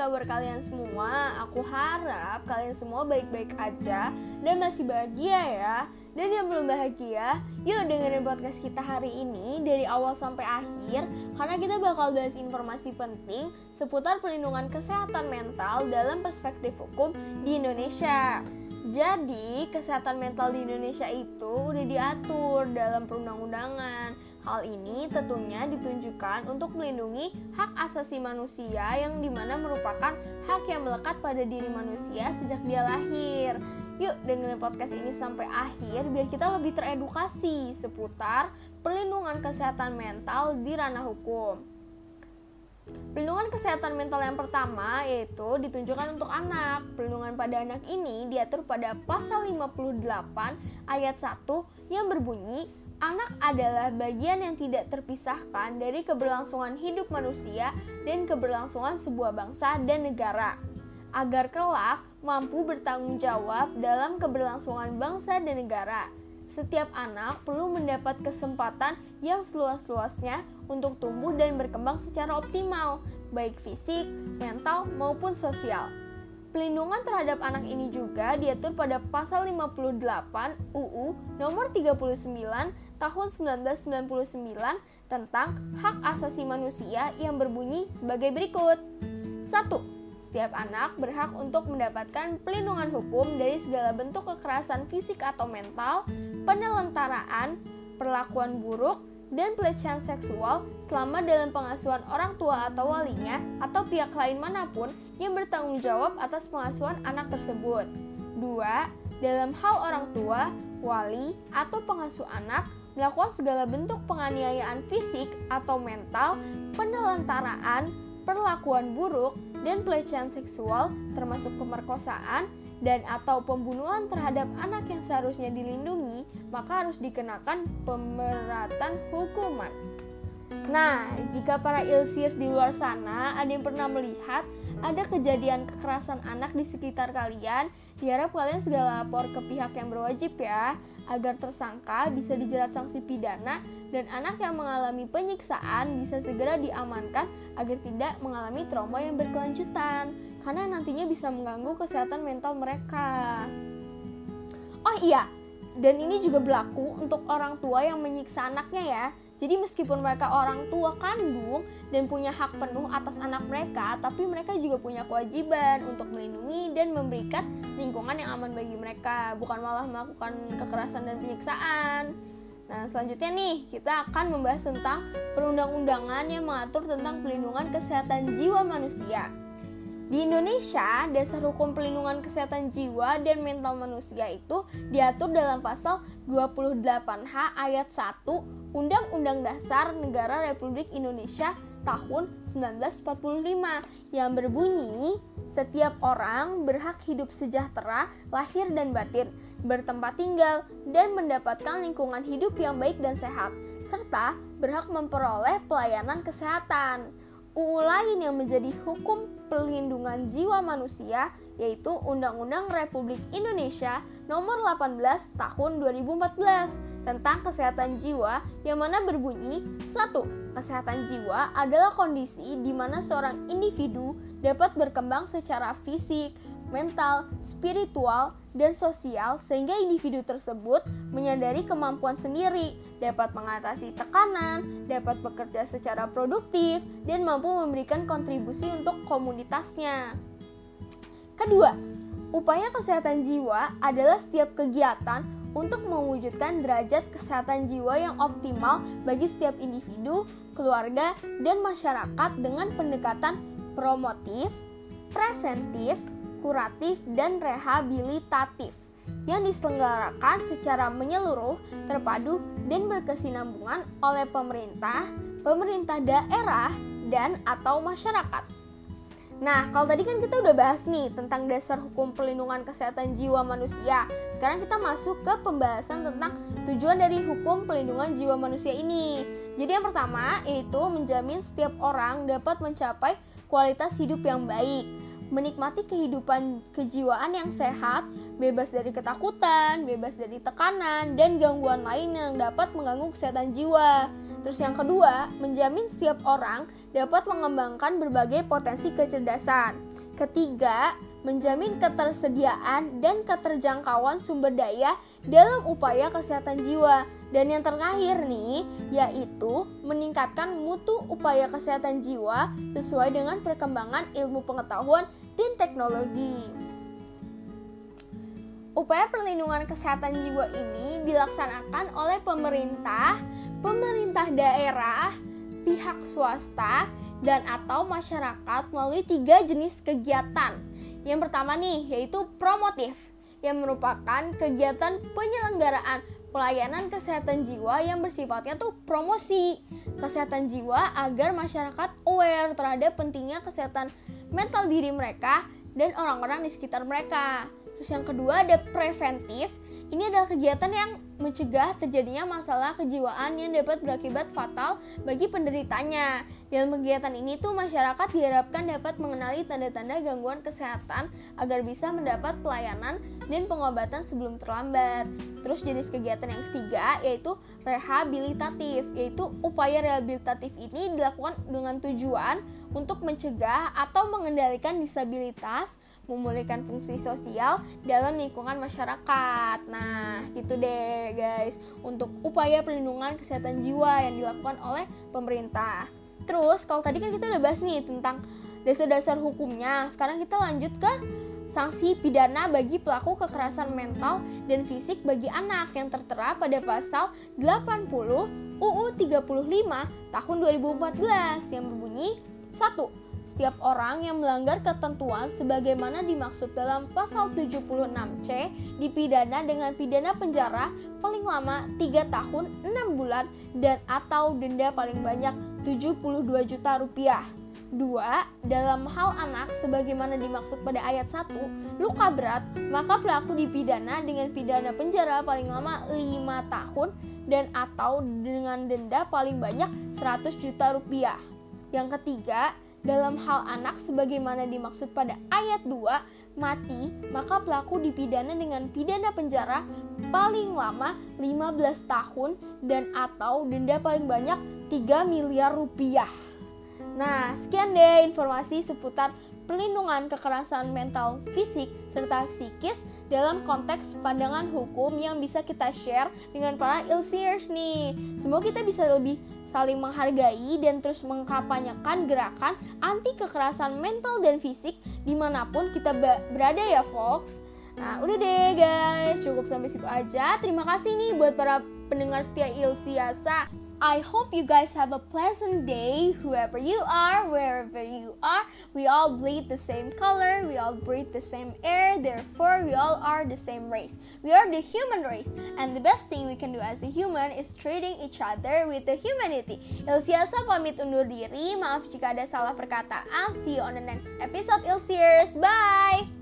kabar kalian semua? Aku harap kalian semua baik-baik aja dan masih bahagia ya. Dan yang belum bahagia, yuk dengerin podcast kita hari ini dari awal sampai akhir karena kita bakal bahas informasi penting seputar perlindungan kesehatan mental dalam perspektif hukum di Indonesia. Jadi, kesehatan mental di Indonesia itu udah diatur dalam perundang-undangan. Hal ini tentunya ditunjukkan untuk melindungi hak asasi manusia yang di mana merupakan hak yang melekat pada diri manusia sejak dia lahir. Yuk dengerin podcast ini sampai akhir biar kita lebih teredukasi seputar perlindungan kesehatan mental di ranah hukum. Perlindungan kesehatan mental yang pertama yaitu ditunjukkan untuk anak. Perlindungan pada anak ini diatur pada pasal 58 ayat 1 yang berbunyi Anak adalah bagian yang tidak terpisahkan dari keberlangsungan hidup manusia dan keberlangsungan sebuah bangsa dan negara. Agar kelak mampu bertanggung jawab dalam keberlangsungan bangsa dan negara. Setiap anak perlu mendapat kesempatan yang seluas-luasnya untuk tumbuh dan berkembang secara optimal, baik fisik, mental, maupun sosial. Pelindungan terhadap anak ini juga diatur pada pasal 58 UU nomor 39 tahun 1999 tentang hak asasi manusia yang berbunyi sebagai berikut. 1 setiap anak berhak untuk mendapatkan pelindungan hukum dari segala bentuk kekerasan fisik atau mental, penelantaraan, perlakuan buruk, dan pelecehan seksual selama dalam pengasuhan orang tua atau walinya atau pihak lain mana pun yang bertanggung jawab atas pengasuhan anak tersebut. 2. Dalam hal orang tua, wali, atau pengasuh anak melakukan segala bentuk penganiayaan fisik atau mental, penelantaraan, perlakuan buruk, dan pelecehan seksual termasuk pemerkosaan dan atau pembunuhan terhadap anak yang seharusnya dilindungi, maka harus dikenakan pemberatan hukuman. Nah, jika para ilsirs di luar sana ada yang pernah melihat ada kejadian kekerasan anak di sekitar kalian, diharap kalian segala lapor ke pihak yang berwajib ya agar tersangka bisa dijerat sanksi pidana dan anak yang mengalami penyiksaan bisa segera diamankan agar tidak mengalami trauma yang berkelanjutan karena nantinya bisa mengganggu kesehatan mental mereka. Oh iya, dan ini juga berlaku untuk orang tua yang menyiksa anaknya ya. Jadi meskipun mereka orang tua kandung dan punya hak penuh atas anak mereka, tapi mereka juga punya kewajiban untuk melindungi dan memberikan lingkungan yang aman bagi mereka, bukan malah melakukan kekerasan dan penyiksaan. Nah, selanjutnya nih, kita akan membahas tentang perundang-undangan yang mengatur tentang pelindungan kesehatan jiwa manusia. Di Indonesia, dasar hukum pelindungan kesehatan jiwa dan mental manusia itu diatur dalam pasal 28H ayat 1 Undang-Undang Dasar Negara Republik Indonesia tahun 1945 yang berbunyi setiap orang berhak hidup sejahtera lahir dan batin, bertempat tinggal dan mendapatkan lingkungan hidup yang baik dan sehat serta berhak memperoleh pelayanan kesehatan. UU lain yang menjadi hukum perlindungan jiwa manusia yaitu Undang-Undang Republik Indonesia Nomor 18 Tahun 2014 tentang kesehatan jiwa yang mana berbunyi satu Kesehatan jiwa adalah kondisi di mana seorang individu dapat berkembang secara fisik, mental, spiritual, dan sosial sehingga individu tersebut menyadari kemampuan sendiri, dapat mengatasi tekanan, dapat bekerja secara produktif, dan mampu memberikan kontribusi untuk komunitasnya. Kedua, upaya kesehatan jiwa adalah setiap kegiatan untuk mewujudkan derajat kesehatan jiwa yang optimal bagi setiap individu, keluarga, dan masyarakat dengan pendekatan promotif, preventif, kuratif, dan rehabilitatif yang diselenggarakan secara menyeluruh, terpadu, dan berkesinambungan oleh pemerintah, pemerintah daerah, dan atau masyarakat. Nah, kalau tadi kan kita udah bahas nih tentang dasar hukum perlindungan kesehatan jiwa manusia. Sekarang kita masuk ke pembahasan tentang tujuan dari hukum perlindungan jiwa manusia ini. Jadi yang pertama yaitu menjamin setiap orang dapat mencapai kualitas hidup yang baik, menikmati kehidupan kejiwaan yang sehat, bebas dari ketakutan, bebas dari tekanan, dan gangguan lain yang dapat mengganggu kesehatan jiwa. Terus yang kedua, menjamin setiap orang dapat mengembangkan berbagai potensi kecerdasan. Ketiga, menjamin ketersediaan dan keterjangkauan sumber daya dalam upaya kesehatan jiwa. Dan yang terakhir nih, yaitu meningkatkan mutu upaya kesehatan jiwa sesuai dengan perkembangan ilmu pengetahuan dan teknologi. Upaya perlindungan kesehatan jiwa ini dilaksanakan oleh pemerintah, pemerintah daerah, pihak swasta, dan atau masyarakat melalui tiga jenis kegiatan. Yang pertama nih yaitu promotif yang merupakan kegiatan penyelenggaraan pelayanan kesehatan jiwa yang bersifatnya tuh promosi kesehatan jiwa agar masyarakat aware terhadap pentingnya kesehatan mental diri mereka dan orang-orang di sekitar mereka. Terus yang kedua ada preventif ini adalah kegiatan yang mencegah terjadinya masalah kejiwaan yang dapat berakibat fatal bagi penderitanya. Dalam kegiatan ini tuh masyarakat diharapkan dapat mengenali tanda-tanda gangguan kesehatan agar bisa mendapat pelayanan dan pengobatan sebelum terlambat. Terus jenis kegiatan yang ketiga yaitu rehabilitatif, yaitu upaya rehabilitatif ini dilakukan dengan tujuan untuk mencegah atau mengendalikan disabilitas memulihkan fungsi sosial dalam lingkungan masyarakat. Nah, gitu deh guys, untuk upaya perlindungan kesehatan jiwa yang dilakukan oleh pemerintah. Terus, kalau tadi kan kita udah bahas nih tentang dasar-dasar hukumnya, sekarang kita lanjut ke sanksi pidana bagi pelaku kekerasan mental dan fisik bagi anak yang tertera pada pasal 80 UU 35 tahun 2014 yang berbunyi 1 setiap orang yang melanggar ketentuan sebagaimana dimaksud dalam pasal 76C dipidana dengan pidana penjara paling lama 3 tahun 6 bulan dan atau denda paling banyak 72 juta rupiah. 2. Dalam hal anak sebagaimana dimaksud pada ayat 1, luka berat, maka pelaku dipidana dengan pidana penjara paling lama 5 tahun dan atau dengan denda paling banyak 100 juta rupiah. Yang ketiga, dalam hal anak sebagaimana dimaksud pada ayat 2 mati, maka pelaku dipidana dengan pidana penjara paling lama 15 tahun dan atau denda paling banyak 3 miliar rupiah. Nah, sekian deh informasi seputar perlindungan kekerasan mental fisik serta psikis dalam konteks pandangan hukum yang bisa kita share dengan para ilsiers nih. Semoga kita bisa lebih saling menghargai dan terus mengkampanyekan gerakan anti kekerasan mental dan fisik di mana pun kita berada ya folks. Nah udah deh guys, cukup sampai situ aja. Terima kasih nih buat para pendengar setia Ilsiasa. I hope you guys have a pleasant day, whoever you are, wherever you are. We all bleed the same color, we all breathe the same air, therefore, we all are the same race. We are the human race, and the best thing we can do as a human is treating each other with the humanity. Ilsiasa pamit undur diri, maaf jika ada salah perkataan. See you on the next episode, Ilsiers. Bye!